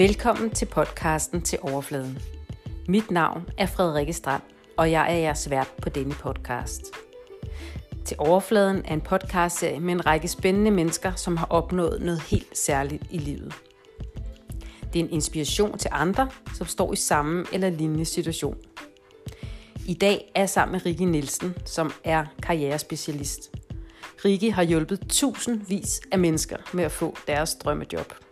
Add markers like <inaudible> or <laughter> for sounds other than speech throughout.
Velkommen til podcasten til Overfladen. Mit navn er Frederikke Strand, og jeg er jeres vært på denne podcast. Til Overfladen er en podcastserie med en række spændende mennesker, som har opnået noget helt særligt i livet. Det er en inspiration til andre, som står i samme eller lignende situation. I dag er jeg sammen med Rikke Nielsen, som er karrierespecialist. Rikke har hjulpet tusindvis af mennesker med at få deres drømmejob.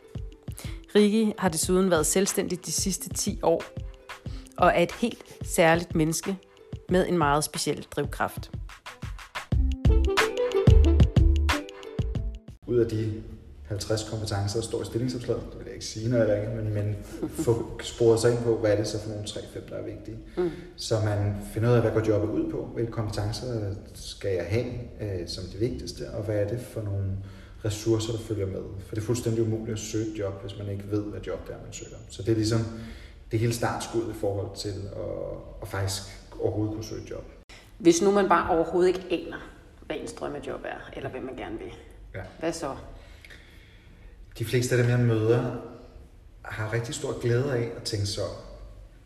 Rikke har desuden været selvstændig de sidste 10 år, og er et helt særligt menneske med en meget speciel drivkraft. Ud af de 50 kompetencer, der står i stillingsopslaget, det vil jeg ikke sige, når jeg ringer, men, men få sporet sig ind på, hvad er det så for nogle 3-5, der er vigtige. Mm. Så man finder ud af, hvad går jobbet ud på, hvilke kompetencer skal jeg have øh, som det vigtigste, og hvad er det for nogle ressourcer, der følger med. For det er fuldstændig umuligt at søge et job, hvis man ikke ved, hvad job det er, man søger. Så det er ligesom det hele startskud i forhold til at, at faktisk overhovedet kunne søge et job. Hvis nu man bare overhovedet ikke aner, hvad ens drømmejob er, eller hvad man gerne vil, ja. hvad så? De fleste af dem, jeg møder, har rigtig stor glæde af at tænke så.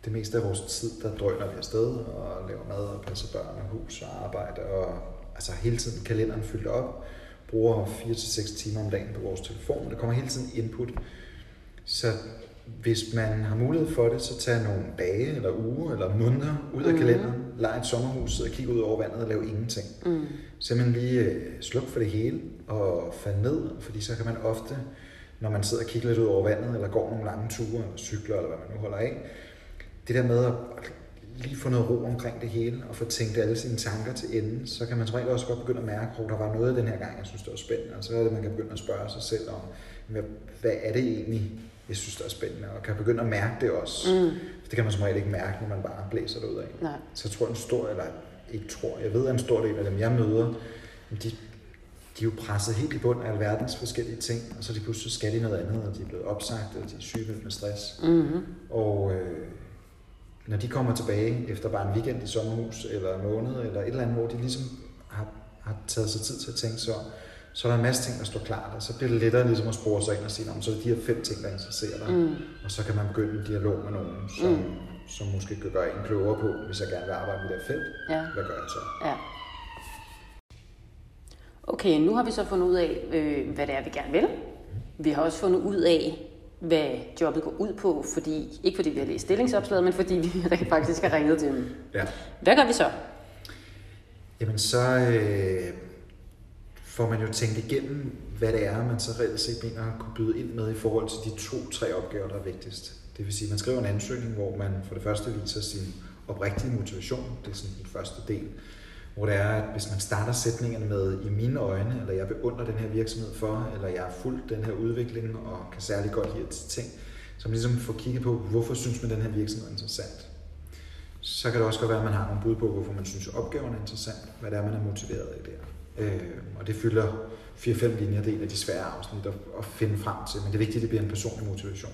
Det meste af vores tid, der drøner vi afsted og laver mad og passer børn og hus og arbejde. Og altså hele tiden kalenderen fyldt op. Bruger 4-6 timer om dagen på vores telefon. Der kommer hele tiden input. Så hvis man har mulighed for det, så tag nogle dage, eller uger, eller måneder ud af mm. kalenderen, lege et sommerhus, og kigge ud over vandet og lave ingenting. Mm. Simpelthen lige øh, sluk for det hele og falde ned, fordi så kan man ofte når man sidder og kigger lidt ud over vandet, eller går nogle lange ture, eller cykler, eller hvad man nu holder af. Det der med at lige få noget ro omkring det hele, og få tænkt alle sine tanker til ende, så kan man som regel også godt begynde at mærke, at der var noget den her gang, jeg synes, det var spændende. Og så er det, man kan begynde at spørge sig selv om, hvad er det egentlig, jeg synes, der er spændende, og kan begynde at mærke det også. Mm. For det kan man som regel ikke mærke, når man bare blæser det ud af. Nej. Så jeg tror, en stor, eller ikke tror, jeg ved, at en stor del af dem, jeg møder, de de er jo presset helt i bund af alverdens forskellige ting, og så de pludselig skal de noget andet, og de er blevet opsagt, eller de er syge med stress. Mm-hmm. Og øh, når de kommer tilbage efter bare en weekend i sommerhus, eller en måned, eller et eller andet, hvor de ligesom har, har taget sig tid til at tænke så, så er der en masse ting, der står klart, og så bliver det lettere ligesom at spore sig ind og sige, så er det de her fem ting, der interesserer dig, mm. og så kan man begynde en dialog med nogen, som, mm. som måske kan gøre en klogere på, hvis jeg gerne vil arbejde med det her felt, ja. hvad gør jeg så? Ja. Okay, nu har vi så fundet ud af, øh, hvad det er, vi gerne vil. Vi har også fundet ud af, hvad jobbet går ud på, fordi, ikke fordi vi har læst stillingsopslaget, men fordi vi <laughs> rent faktisk har ringet til dem. Ja. Hvad gør vi så? Jamen så øh, får man jo tænkt igennem, hvad det er, man så reelt set mener at kunne byde ind med i forhold til de to-tre opgaver, der er vigtigst. Det vil sige, at man skriver en ansøgning, hvor man for det første viser sin oprigtige motivation. Det er sådan den første del hvor det er, at hvis man starter sætningerne med i mine øjne, eller jeg beundrer den her virksomhed for, eller jeg har fulgt den her udvikling og kan særlig godt lide til ting, så man ligesom får kigget på, hvorfor synes man den her virksomhed er interessant. Så kan det også godt være, at man har nogle bud på, hvorfor man synes, opgaven er interessant, hvad det er, man er motiveret i der. Øh, og det fylder 4-5 linjer, det er en af de svære afsnit at, at finde frem til, men det er vigtigt, at det bliver en personlig motivation.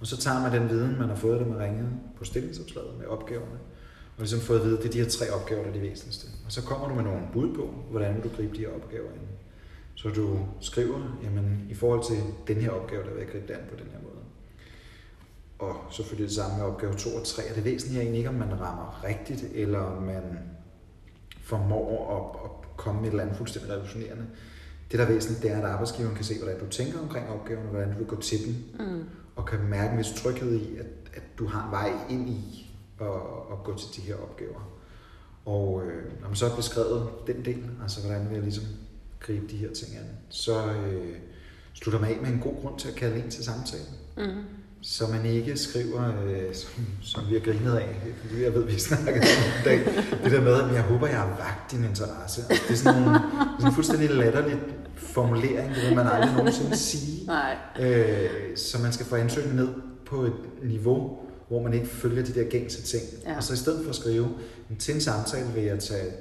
Og så tager man den viden, man har fået, da man ringede på stillingsopslaget med opgaverne, og ligesom fået at vide, at det er de her tre opgaver, der er de væsentligste. Og så kommer du med nogle bud på, hvordan vil du gribe de her opgaver ind. Så du skriver, jamen i forhold til den her opgave, der vil jeg gribe det an på den her måde. Og selvfølgelig det samme med opgave 2 og 3. Er det væsentligt egentlig ikke, om man rammer rigtigt, eller om man formår at, at komme med et eller andet fuldstændig revolutionerende. Det, der er væsentligt, det er, at arbejdsgiveren kan se, hvordan du tænker omkring opgaven, og hvordan du vil gå til den, mm. og kan mærke en vis tryghed i, at, at du har en vej ind i at, at gå til de her opgaver. Og øh, når man så har beskrevet den del, altså hvordan vil jeg ligesom gribe de her ting an, så øh, slutter man af med en god grund til at kalde ind til samtale. Mm-hmm. Så man ikke skriver, øh, som, som vi har grinet af, fordi jeg ved, vi snakker om i dag, det der med, at jeg håber, jeg har vagt din interesse. Altså, det er sådan, nogle, sådan en fuldstændig latterlig formulering, det vil man aldrig nogensinde sige. <laughs> Nej. Øh, så man skal få ansøgningen ned på et niveau, hvor man ikke følger de der gængse ting. Ja. Og så i stedet for at skrive, til en samtale vil jeg tage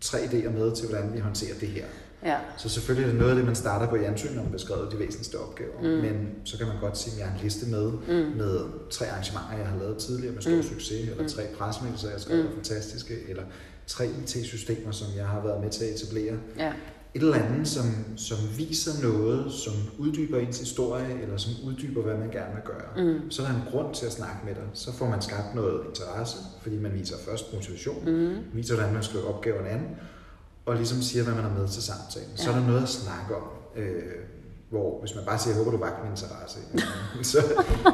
tre idéer med til, hvordan vi håndterer det her. Ja. Så selvfølgelig er det noget af det, man starter på i ansøgningen, når beskrevet de væsentligste opgaver. Mm. Men så kan man godt sige, at jeg har en liste med, mm. med tre arrangementer, jeg har lavet tidligere med stor mm. succes, eller mm. tre pressemeddelelser, jeg har skrevet mm. fantastiske, eller tre IT-systemer, som jeg har været med til at etablere. Ja. Et eller andet, som, som viser noget, som uddyber ens historie, eller som uddyber, hvad man gerne vil gøre. Mm. Så er der en grund til at snakke med dig. Så får man skabt noget interesse, fordi man viser først motivation, mm. viser, hvordan man skriver opgaven an, og ligesom siger, hvad man er med til samtalen. Ja. Så er der noget at snakke om. Øh, hvor hvis man bare siger, jeg håber, du vagt min interesse, <laughs> så,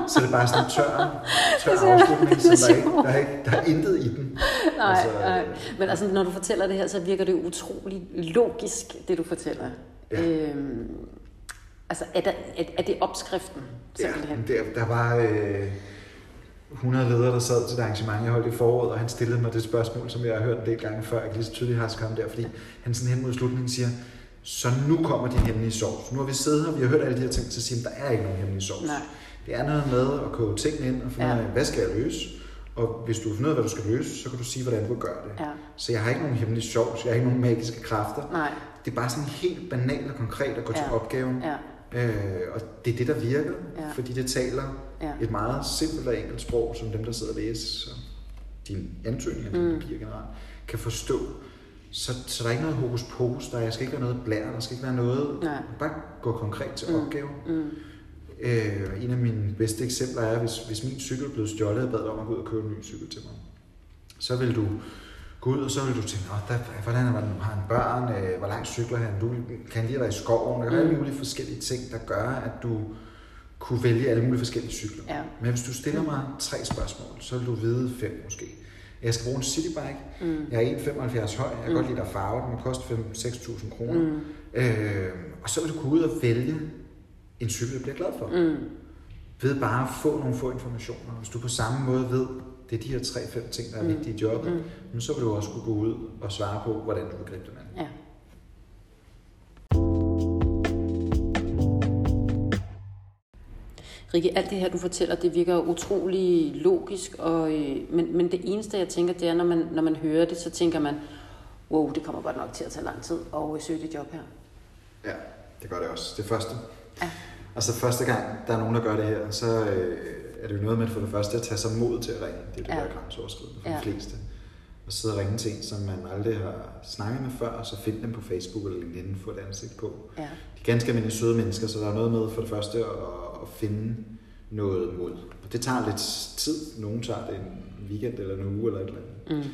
så er det bare sådan en tør, <laughs> tør afslutning, så der er, ikke, der, er ikke, der er intet i den. Nej, altså, nej. Men altså, når du fortæller det her, så virker det utrolig logisk, det du fortæller. Ja. Øhm, altså, er, der, er, er det opskriften, simpelthen? Ja, der, der var øh, 100 ledere, der sad til det arrangement, jeg holdt i foråret, og han stillede mig det spørgsmål, som jeg har hørt en del gange før, jeg kan lige så tydeligt har skam der, fordi han sådan hen mod slutningen siger, så nu kommer din hemmelige sovs. Nu har vi siddet her, vi har hørt alle de her ting, så siger der er ikke nogen hemmelige sovs. Nej. Det er noget med at koge tingene ind og finde ja. ud af, hvad skal jeg løse? Og hvis du finder ud af, hvad du skal løse, så kan du sige, hvordan du gør det. Ja. Så jeg har ikke nogen hemmelige sovs, jeg har ikke nogen magiske kræfter. Nej. Det er bare sådan helt banalt og konkret at gå ja. til opgaven. Ja. Øh, og det er det, der virker, ja. fordi det taler ja. et meget simpelt og enkelt sprog, som dem, der sidder og læser din ansøgning mm. papir generelt, kan forstå. Så, så der er ikke noget hokus pokus, der skal ikke være noget blær, der skal ikke være noget, Nej. bare gå konkret til mm. opgaven. Mm. Øh, en af mine bedste eksempler er, hvis, hvis min cykel blev stjålet, og bad om at gå ud og købe en ny cykel til mig. Så vil du gå ud, og så vil du tænke, der, hvordan er, har han børn, øh, hvor langt cykler han, du kan lige være i skoven, der er alle mm. mulige forskellige ting, der gør, at du kunne vælge alle mulige forskellige cykler. Ja. Men hvis du stiller mig tre spørgsmål, så vil du vide fem måske. Jeg skal bruge en citybike. Mm. Jeg er 1,75 høj. Jeg kan mm. godt lide at farve den. Den koster 5-6.000 kroner. Mm. Øh, og så vil du gå ud og vælge en cykel, du bliver glad for. Mm. Ved bare at få nogle få informationer. Hvis du på samme måde ved, det er de her 3-5 ting, der er mm. vigtige i jobbet, mm. så vil du også kunne gå ud og svare på, hvordan du vil gribe dem an. Ja. Rikke, alt det her, du fortæller, det virker utrolig logisk, og, øh, men, men det eneste, jeg tænker, det er, når man, når man hører det, så tænker man, wow, det kommer godt nok til at tage lang tid at søge det job her. Ja, det gør det også. Det første. Ja. Altså første gang, der er nogen, der gør det her, så øh, er det jo noget med for det første at tage sig mod til at ringe. Det er det, ja. der er grænseoverskridende for ja. de fleste. Og sidde og ringe til en, som man aldrig har snakket med før, og så finde dem på Facebook eller LinkedIn, få et ansigt på. Ja. De er ganske almindelige søde mennesker, så der er noget med for det første at at finde noget mod. Og det tager lidt tid. Nogen tager det en weekend eller en uge eller et eller andet. Mm.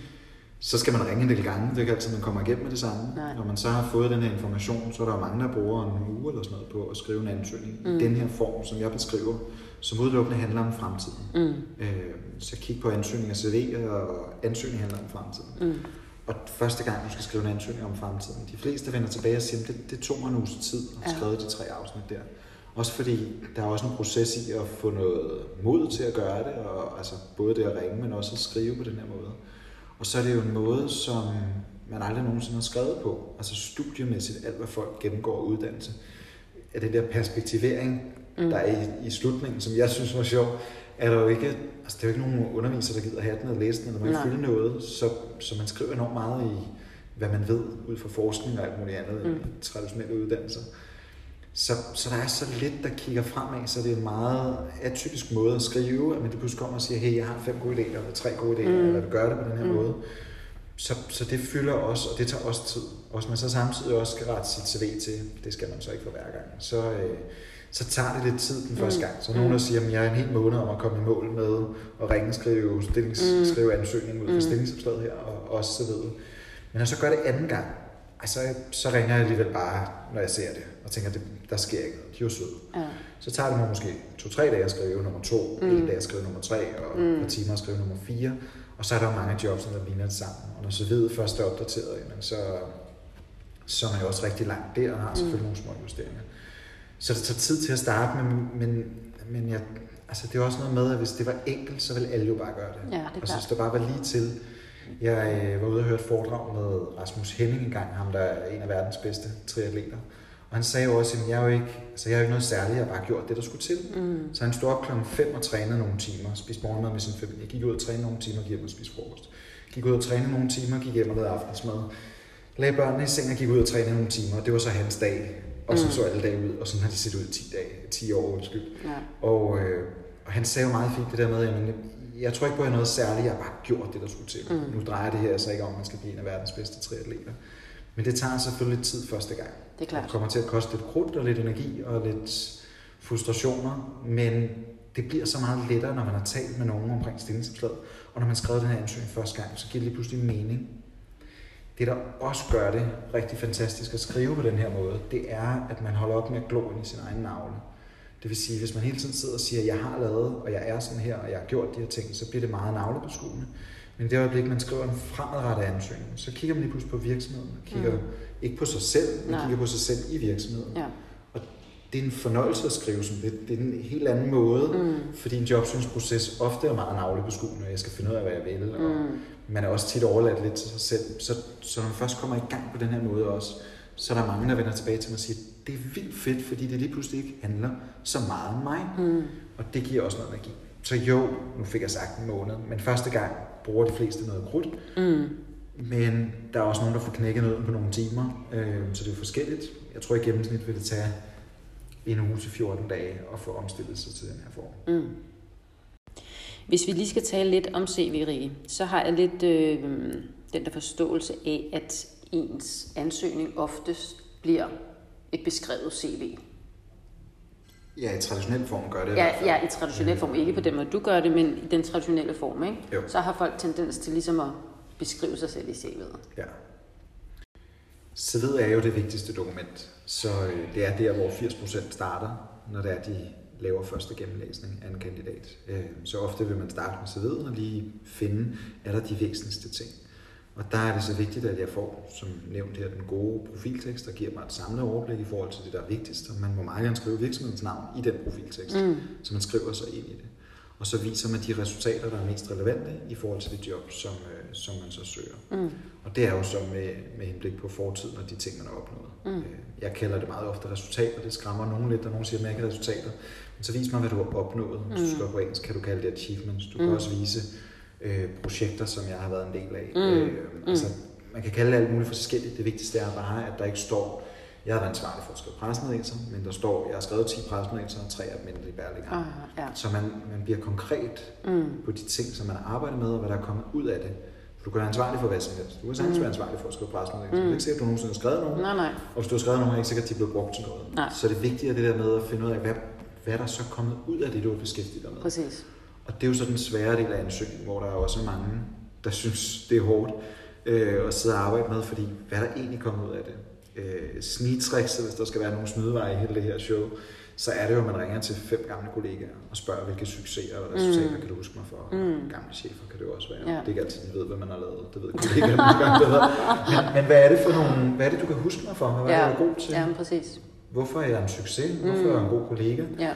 Så skal man ringe en del gange. Det er ikke altid, man kommer igennem med det samme. Nej. Når man så har fået den her information, så er der jo mange, der bruger en uge eller sådan noget på at skrive en ansøgning mm. i den her form, som jeg beskriver, som udelukkende handler om fremtiden. Mm. Øh, så kig på ansøgninger CV'er, og ansøgning handler om fremtiden. Mm. Og første gang, du skal skrive en ansøgning om fremtiden, de fleste vender tilbage og siger, det, det tog mig en uges tid at skrive ja. de tre afsnit der. Også fordi der er også en proces i at få noget mod til at gøre det, og altså både det at ringe, men også at skrive på den her måde. Og så er det jo en måde, som man aldrig nogensinde har skrevet på. Altså studiemæssigt, alt hvad folk gennemgår uddannelse. Er det der perspektivering, mm. der er i, i slutningen, som jeg synes var sjov, er der jo ikke, altså det er jo ikke nogen underviser, der gider have den og læse den, eller man kan fylde noget, så, så man skriver enormt meget i, hvad man ved ud fra forskning og alt muligt andet mm. i traditionelle uddannelser. Så, så der er så lidt, der kigger fremad, så det er en meget atypisk måde at skrive, at man pludselig kommer og siger, hey, jeg har fem gode idéer, eller tre gode idéer, mm. eller vil gøre det på den her mm. måde. Så, så det fylder også, og det tager også tid. Og hvis man så samtidig også skal rette sit CV til, det skal man så ikke for hver gang, så, øh, så tager det lidt tid den første mm. gang. Så er nogen, der siger, at jeg er en hel måned om at komme i mål med at ringe, skrive, stillings, mm. skrive ansøgning ud for mm. stillingsopslaget her, og, og så videre. Men når så gør det anden gang, så, så ringer jeg alligevel bare, når jeg ser det, og tænker, at der sker ikke noget. De er jo søde. Ja. Så tager det mig måske to-tre dage at skrive nummer to, mm. en dag at skrive nummer tre, og mm. et par timer at skrive nummer fire. Og så er der jo mange jobs, der ligner det sammen. Og når så ved først er opdateret, jamen, så, så er man jo også rigtig langt der, og har selvfølgelig mm. nogle små justeringer. Så det tager tid til at starte, men, men, men jeg, altså det er også noget med, at hvis det var enkelt, så ville alle jo bare gøre det. Ja, det og så hvis det bare var lige til, jeg øh, var ude og høre et foredrag med Rasmus Henning engang, ham der er en af verdens bedste triatleter. Og han sagde også, at jeg er jo ikke, altså jeg er jo ikke noget særligt, jeg har bare gjort det, der skulle til. Mm. Så han stod op klokken 5 og trænede nogle timer, spiste morgenmad med sin familie, jeg gik ud og trænede nogle timer, gik hjem og spiste frokost. Gik ud og trænede nogle timer, gik hjem og lavede aftensmad. Lagde børnene i seng og gik ud og trænede nogle timer, og det var så hans dag. Og så mm. så alle dage ud, og sådan har de set ud i 10 dage, 10 år, undskyld. Ja. Og, øh, og han sagde jo meget fint det der med, at jeg tror ikke på, at jeg er noget særligt, jeg har bare gjort det, der skulle til. Mm. Nu drejer det her så ikke om, at man skal blive en af verdens bedste triatleter. Men det tager selvfølgelig tid første gang. det er klart. Det kommer til at koste lidt krudt og lidt energi og lidt frustrationer, men det bliver så meget lettere, når man har talt med nogen omkring stillingsopslaget, og når man skrevet den her ansøgning første gang, så giver det lige pludselig mening. Det, der også gør det rigtig fantastisk at skrive på den her måde, det er, at man holder op med at glo ind i sin egen navle. Det vil sige, hvis man hele tiden sidder og siger, jeg har lavet, og jeg er sådan her, og jeg har gjort de her ting, så bliver det meget navlebeskuende. Men i det øjeblik, man skriver en fremadrettet ansøgning, så kigger man lige pludselig på virksomheden, og kigger mm. ikke på sig selv, men Nej. kigger på sig selv i virksomheden. Ja. Og det er en fornøjelse at skrive sådan det. Det er en helt anden måde, mm. fordi en jobsøgningsproces ofte er meget navlebeskuende, og jeg skal finde ud af, hvad jeg vil, og mm. man er også tit overladt lidt til sig selv. Så, så når man først kommer i gang på den her måde også, så er der mange, der vender tilbage til mig og siger, det er vildt fedt, fordi det lige pludselig ikke handler så meget om mig. Mm. Og det giver også noget energi. Så jo, nu fik jeg sagt en måned, men første gang bruger de fleste noget krudt. Mm. Men der er også nogen, der får knækket nøden på nogle timer, øh, så det er forskelligt. Jeg tror i gennemsnit vil det tage en uge til 14 dage at få omstillet sig til den her form. Mm. Hvis vi lige skal tale lidt om CV, så har jeg lidt øh, den der forståelse af, at ens ansøgning oftest bliver et beskrevet CV. Ja, i traditionel form gør det. Ja, ja i traditionel form. Ikke på den måde, du gør det, men i den traditionelle form. Ikke? Jo. Så har folk tendens til ligesom at beskrive sig selv i CV'et. Ja. CV'et er jo det vigtigste dokument, så øh, det er der, hvor 80% starter, når det er, de laver første gennemlæsning af en kandidat. Øh, så ofte vil man starte med CV'et og lige finde, er der de væsentligste ting. Og der er det så vigtigt, at jeg får, som nævnt her, den gode profiltekst, der giver mig et samlet overblik i forhold til det, der er vigtigst. Og man må meget gerne skrive virksomhedens navn i den profiltekst, mm. så man skriver sig ind i det. Og så viser man de resultater, der er mest relevante i forhold til det job, som, øh, som man så søger. Mm. Og det er jo så med, med henblik på fortiden og de ting, man har opnået. Mm. Øh, jeg kalder det meget ofte resultater. Det skræmmer nogen lidt, og nogen siger, at man ikke resultater. Men så vis mig, hvad du har opnået. Hvis mm. du skal på engelsk, kan du kalde det achievements. Du mm. kan også vise, øh, projekter, som jeg har været en del af. Mm. Øh, mm. altså, man kan kalde det alt muligt forskelligt. Det vigtigste er bare, at der ikke står, jeg har været ansvarlig for at skrive pressemeddelelser, men der står, jeg har skrevet 10 pressemeddelelser og tre af dem i Berlinger. Uh, ja. Så man, man bliver konkret mm. på de ting, som man arbejder med, og hvad der er kommet ud af det. For du kan være ansvarlig for hvad som helst. Du kan sagtens mm. være ansvarlig for at skrive pressemeddelelser. Mm. Det er ikke sikkert, at du nogensinde har skrevet nogen. Nej, nej. Og hvis du har skrevet nogen, er ikke sikkert, at de er blevet brugt til noget. Nej. Så det er vigtigt at det der med at finde ud af, hvad, hvad der er så kommet ud af det, du har beskæftiget dig med. Præcis. Og det er jo så den svære del af ansøgningen, hvor der er også mange, der synes, det er hårdt øh, at sidde og arbejde med, fordi hvad er der egentlig kommet ud af det? Øh, snigtricks, hvis der skal være nogle snydeveje i hele det her show, så er det jo, at man ringer til fem gamle kollegaer og spørger, hvilke succeser og resultater mm. kan du huske mig for. Mm. Gamle chefer kan det jo også være. Ja. Det er ikke altid, de ved, hvad man har lavet. Det ved kollegaerne nogle gange bedre. Men, men, hvad er det for nogle, hvad er det, du kan huske mig for? Hvad ja. er det, du er god til? Ja, præcis. Hvorfor er jeg en succes? Hvorfor mm. er jeg en god kollega? Ja.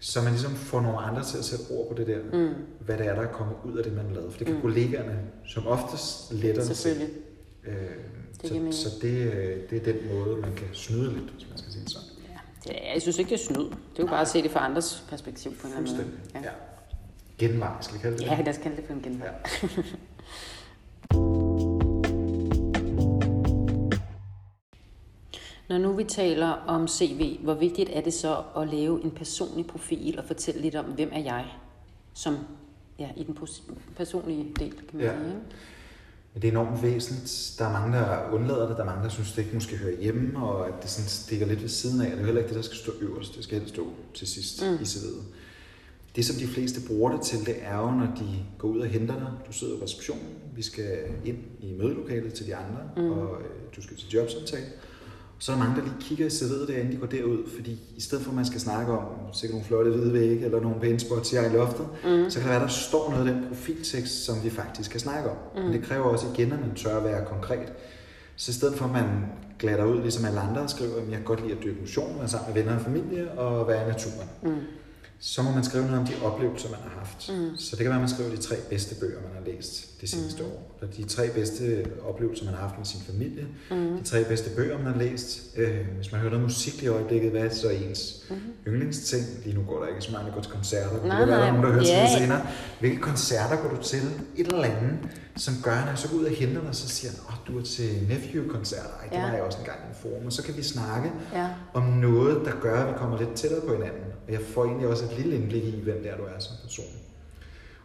Så man ligesom får nogle andre til at sætte ord på det der, mm. hvad det er, der er kommet ud af det, man lavede. For det kan mm. kollegaerne som oftest lettere Selvfølgelig. Øh, det så, så det, øh, det er den måde, man kan snyde lidt, hvis man skal sige det sådan. Ja, det, jeg synes ikke, det er snyd. Det er jo bare at se det fra andres perspektiv på en anden måde. Ja. ja. Genvej, skal vi kalde det Ja, lad os kalde det for en genvej. Ja. <laughs> Når nu vi taler om CV, hvor vigtigt er det så at lave en personlig profil og fortælle lidt om, hvem er jeg, som ja, i den personlige del, kan man ja. sige. Det er enormt væsentligt. Der er mange, der undlader det. Der er mange, der synes, det ikke måske hører hjemme, og at det sådan stikker lidt ved siden af. Det er heller ikke det, der skal stå øverst. Det skal helst stå til sidst mm. i CV'et. Det, som de fleste bruger det til, det er jo, når de går ud og henter dig. Du sidder i receptionen. Vi skal ind i mødelokalet til de andre, mm. og øh, du skal til jobsamtale så er der mange, der lige kigger i CV'et der, inden de går derud, fordi i stedet for, at man skal snakke om sikkert nogle flotte hvide vægge, eller nogle pæne spots i loftet, mm. så kan det være, der står noget af den profiltekst, som vi faktisk skal snakke om. Mm. Men det kræver også igen, at man tør at være konkret. Så i stedet for, at man glatter ud, ligesom alle andre, skriver, at jeg kan godt lide at dyrke motion, være sammen med venner og familie, og være i naturen. Mm så må man skrive noget om de oplevelser, man har haft. Mm. Så det kan være, at man skriver de tre bedste bøger, man har læst det seneste mm. år. Eller de tre bedste oplevelser, man har haft med sin familie. Mm. De tre bedste bøger, man har læst. Øh, hvis man hører noget musik i øjeblikket, hvad er så ens mm. yndlingsting? Lige nu går der ikke så mange, der går til koncerter. Nej, det kan være, der er nogen, der hører yeah. til senere. Hvilke koncerter går du til? Et eller andet, som gør, at jeg så går ud og henter dig, og så siger åh, oh, du er til Nephew-koncert. Ej, det ja. var jeg også en gang i en forum. Og så kan vi snakke ja. om noget, der gør, at vi kommer lidt tættere på hinanden. Og jeg får egentlig også et lille indblik i, hvem det er, du er som person.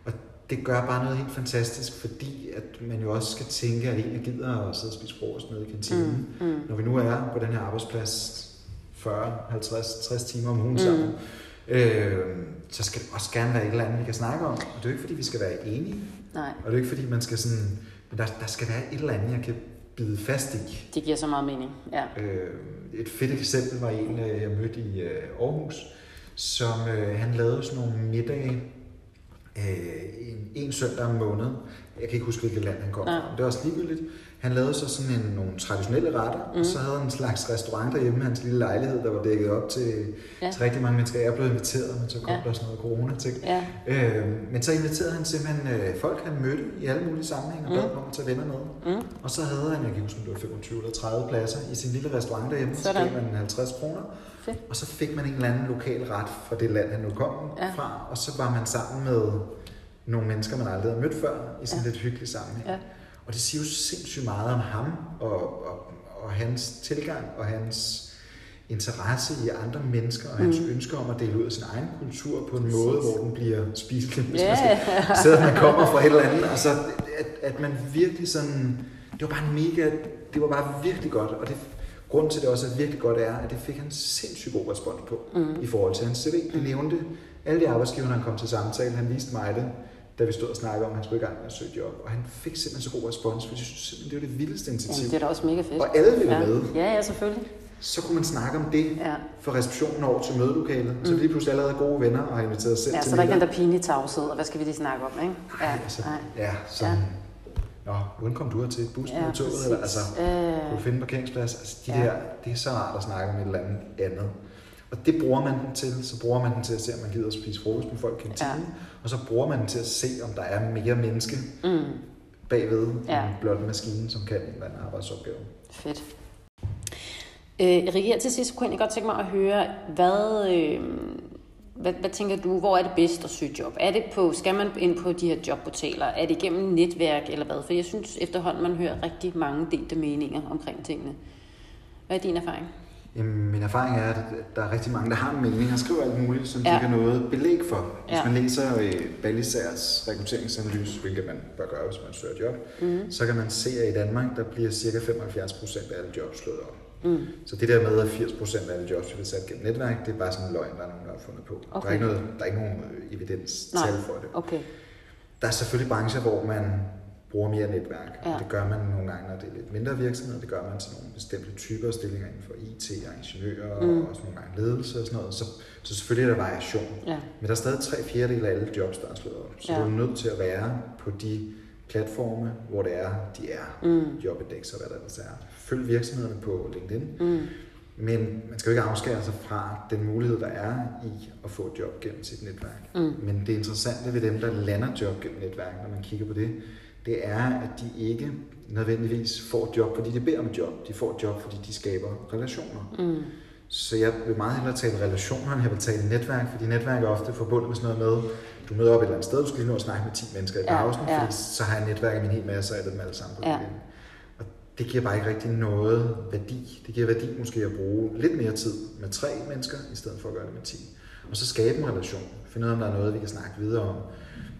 Og det gør bare noget helt fantastisk, fordi at man jo også skal tænke, at en gider at sidde og spise frokost nede i kantinen. Mm, mm. Når vi nu er på den her arbejdsplads 40, 50, 60 timer om ugen mm. sammen, øh, så skal det også gerne være et eller andet, vi kan snakke om. Og det er jo ikke, fordi vi skal være enige. Nej. Og det er jo ikke, fordi man skal sådan... Men der, der skal være et eller andet, jeg kan bide fast i. Det giver så meget mening, ja. Øh, et fedt eksempel var en, øh, jeg mødte i øh, Aarhus, som øh, han lavede sådan nogle middage øh, en, en søndag om måneden. Jeg kan ikke huske, hvilket land han kom fra, det er også ligegyldigt. Han lavede så sådan en, nogle traditionelle retter, mm. og så havde han en slags restaurant derhjemme i hans lille lejlighed, der var dækket op til, ja. til rigtig mange mennesker. Jeg blev inviteret, men så kom ja. der sådan noget corona-ting. Ja. Øh, men så inviterede han simpelthen øh, folk, han mødte i alle mulige sammenhænge, og mm. bad dem om at tage venner med. Mm. Og så havde han, jeg kan huske, det var 25 eller 30 pladser i sin lille restaurant derhjemme, så gav man 50 kroner. Fedt. Og så fik man en eller anden lokal ret fra det land, han nu kom ja. fra, og så var man sammen med nogle mennesker, man aldrig havde mødt før, i sådan ja. lidt hyggelig sammenhæng. Ja. Og det siger jo sindssygt meget om ham, og, og, og hans tilgang, og hans interesse i andre mennesker, og hans mm. ønsker om at dele ud af sin egen kultur på en Præcis. måde, hvor den bliver spiselig, hvis yeah. man skal, man kommer fra et eller andet. Altså, at, at man virkelig sådan, det var bare mega, det var bare virkelig godt, og det, grunden til det også er virkelig godt er, at det fik han sindssygt god respons på, mm. i forhold til hans CV. Det mm. nævnte alle de arbejdsgiver, han kom til samtale, han viste mig det, da vi stod og snakkede om, at han skulle i gang med at søge job. Og han fik simpelthen så god respons, for jeg synes simpelthen, det var det vildeste initiativ. Jamen, det er da også mega fedt. Og alle ville ja. med. Ja, ja, selvfølgelig. Så kunne man snakke om det ja. for receptionen over til mødelokalet. Mm. Så vi lige pludselig allerede gode venner og har inviteret os selv ja, til så der er ikke den der pinlige tavshed, og hvad skal vi lige snakke om, ikke? Ja, Ej, altså, nej. ja sådan, ja. Nå, hvordan kom du til? Bussen ja, toget? Eller, altså, øh... kunne du finde en parkeringsplads? Altså, de ja. der, det er så rart at snakke om et eller andet andet. Og det bruger man den til. Så bruger man den til at se, om man gider at spise frokost med folk i kantinen. Ja. Og så bruger man den til at se, om der er mere menneske mm. bagved ja. en blot maskine, som kan en eller anden arbejdsopgave. Fedt. Øh, Rikke, til sidst kunne jeg godt tænke mig at høre, hvad, øh, hvad, hvad tænker du, hvor er det bedst at søge job? Er det på, skal man ind på de her jobportaler? Er det gennem netværk eller hvad? For jeg synes efterhånden, man hører rigtig mange delte meninger omkring tingene. Hvad er din erfaring? Jamen, min erfaring er, at der er rigtig mange, der har en mening og skriver alt muligt, som ja. de har noget belæg for. Hvis ja. man læser øh, Balisærs rekrutteringsanalyse, hvilket man bør gøre, hvis man søger job, mm. så kan man se, at i Danmark, der bliver ca. 75 procent af alle jobs slået op. Mm. Så det der med, at 80 procent af alle jobs bliver sat gennem netværk, det er bare sådan en løgn, der er nogen, der har fundet på. Okay. Der, er ikke noget, der er ikke nogen øh, evidens tal for det. Okay. Der er selvfølgelig brancher, hvor man bruger mere netværk. Ja. Det gør man nogle gange, når det er lidt mindre virksomheder. Det gør man til nogle bestemte typer af stillinger inden for IT og ingeniører mm. og også nogle gange ledelse og sådan noget. Så, så selvfølgelig er der variation. Ja. Men der er stadig tre fjerdedel af alle jobs, der er slået op. Så ja. du er nødt til at være på de platforme, hvor det er, de er. Mm. Jobindex og hvad der ellers er. Følg virksomhederne på LinkedIn. Mm. Men man skal jo ikke afskære sig fra den mulighed, der er i at få et job gennem sit netværk. Mm. Men det interessante ved dem, der lander job gennem netværk, når man kigger på det, det er, at de ikke nødvendigvis får et job, fordi de beder om et job. De får et job, fordi de skaber relationer. Mm. Så jeg vil meget hellere tale relationer, end jeg vil tale netværk, fordi netværk er ofte forbundet med sådan noget med, du møder op et eller andet sted, du skal lige nå at snakke med 10 mennesker i pausen, ja, ja. fordi så har jeg netværk i min hel masse af dem alle sammen på ja. Og det giver bare ikke rigtig noget værdi. Det giver værdi måske at bruge lidt mere tid med tre mennesker, i stedet for at gøre det med 10. Og så skabe en relation. Finde ud af, om der er noget, vi kan snakke videre om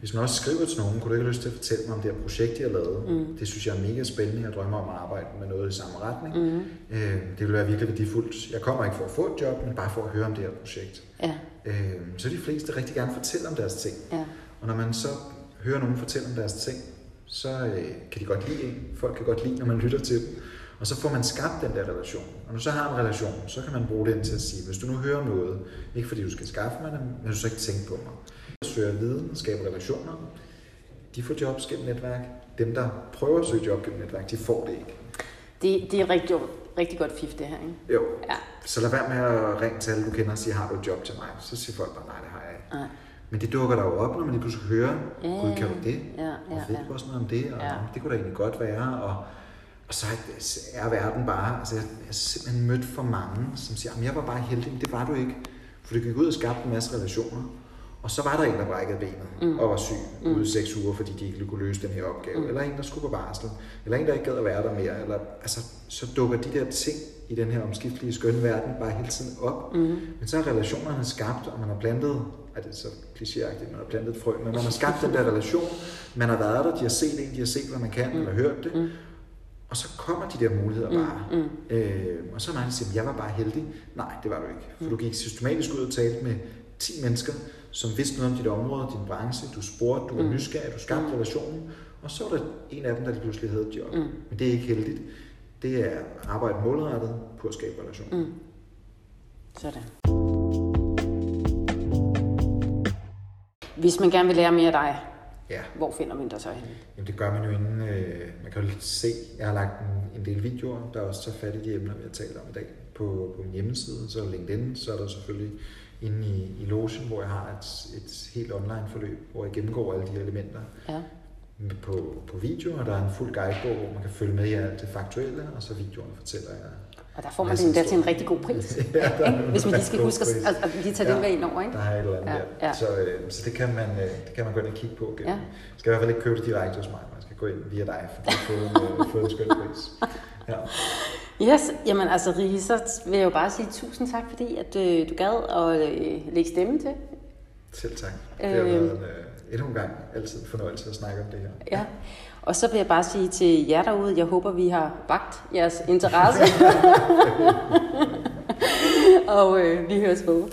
hvis man også skriver til nogen, kunne du ikke have lyst til at fortælle mig om det her projekt, jeg har lavet? Mm. Det synes jeg er mega spændende. Jeg drømmer om at arbejde med noget i samme retning. Mm. Øh, det vil være virkelig værdifuldt. Jeg kommer ikke for at få et job, men bare for at høre om det her projekt. Ja. Øh, så de fleste rigtig gerne fortælle om deres ting. Ja. Og når man så hører nogen fortælle om deres ting, så øh, kan de godt lide en. Folk kan godt lide, når man lytter til dem. Og så får man skabt den der relation. Og når du så har en relation, så kan man bruge den til at sige, hvis du nu hører noget, ikke fordi du skal skaffe mig det, men du så ikke tænke på mig søger viden skaber relationer, de får jobs gennem netværk. Dem, der prøver at søge job gennem netværk, de får det ikke. Det, det er rigtig, rigtig godt fif, det her, ikke? Jo. Ja. Så lad være med at ringe til alle, du kender og sige, har du et job til mig? Så siger folk bare, nej, det har jeg ikke. Nej. Men det dukker der jo op, når man lige pludselig hører, ja, gud, kan du det? Ja, ja, og ved du også noget om det? Og ja. det kunne da egentlig godt være. Og, og så er verden bare, altså jeg, jeg har simpelthen mødt for mange, som siger, jeg var bare heldig, men det var du ikke. For du gik ud og skabte en masse relationer. Og så var der en, der brækkede benet mm. og var syg mm. ude i seks uger, fordi de ikke kunne løse den her opgave. Mm. Eller en, der skulle på barsel. Eller en, der ikke gad at være der mere. Eller, altså, så dukker de der ting i den her omskiftelige skønne verden bare hele tiden op. Mm. Men så er relationerne skabt, og man har plantet, er det så klichéagtigt, man har plantet frø, men man har skabt den der relation. Man har været der, de har set en, de har set, hvad man kan, mm. eller hørt det. Mm. Og så kommer de der muligheder mm, bare. Mm. Øh, og så er man siger, jeg var bare heldig. Nej, det var du ikke. For du gik systematisk ud og talte med 10 mennesker, som vidste noget om dit område, din branche. Du spurgte, du var mm. nysgerrig, du skabte mm. relationen. Og så var der en af dem, der lige pludselig havde et job. Mm. Men det er ikke heldigt. Det er arbejde målrettet på at skabe relationer. Mm. Sådan. Hvis man gerne vil lære mere af dig, Ja. Hvor finder man dig så hen? Jamen, det gør man jo inden, øh, man kan jo se, jeg har lagt en, en del videoer, der også tager fat i de emner, vi har talt om i dag, på, på min hjemmeside, så LinkedIn, så er der selvfølgelig inde i, i Lotion, hvor jeg har et, et helt online forløb, hvor jeg gennemgår alle de elementer. Ja. På, på video, og der er en fuld guidebog, hvor man kan følge med i alt det faktuelle, og så videoerne fortæller jeg og der får man det der til en rigtig god pris. <laughs> ja, Hvis man lige skal huske at, at, at lige tage ja, den med ind over. Ikke? Der er et eller andet ja, der. Ja. Så, øh, så det, kan man, øh, det kan man gå ind og kigge på. Gennem. Ja. Man skal i hvert fald ikke købe det direkte hos mig. Man skal gå ind via dig, for at få en, øh, få en skøn pris. <laughs> Ja. Yes, jamen altså Rige, så vil jeg jo bare sige tusind tak, fordi at øh, du gad at øh, lægge stemme til. Selv tak. Det har øh, været en, øh, endnu en gang altid en fornøjelse at snakke om det her. Ja, og så vil jeg bare sige til jer derude, jeg håber, vi har vagt jeres interesse. <laughs> og øh, vi høres ved.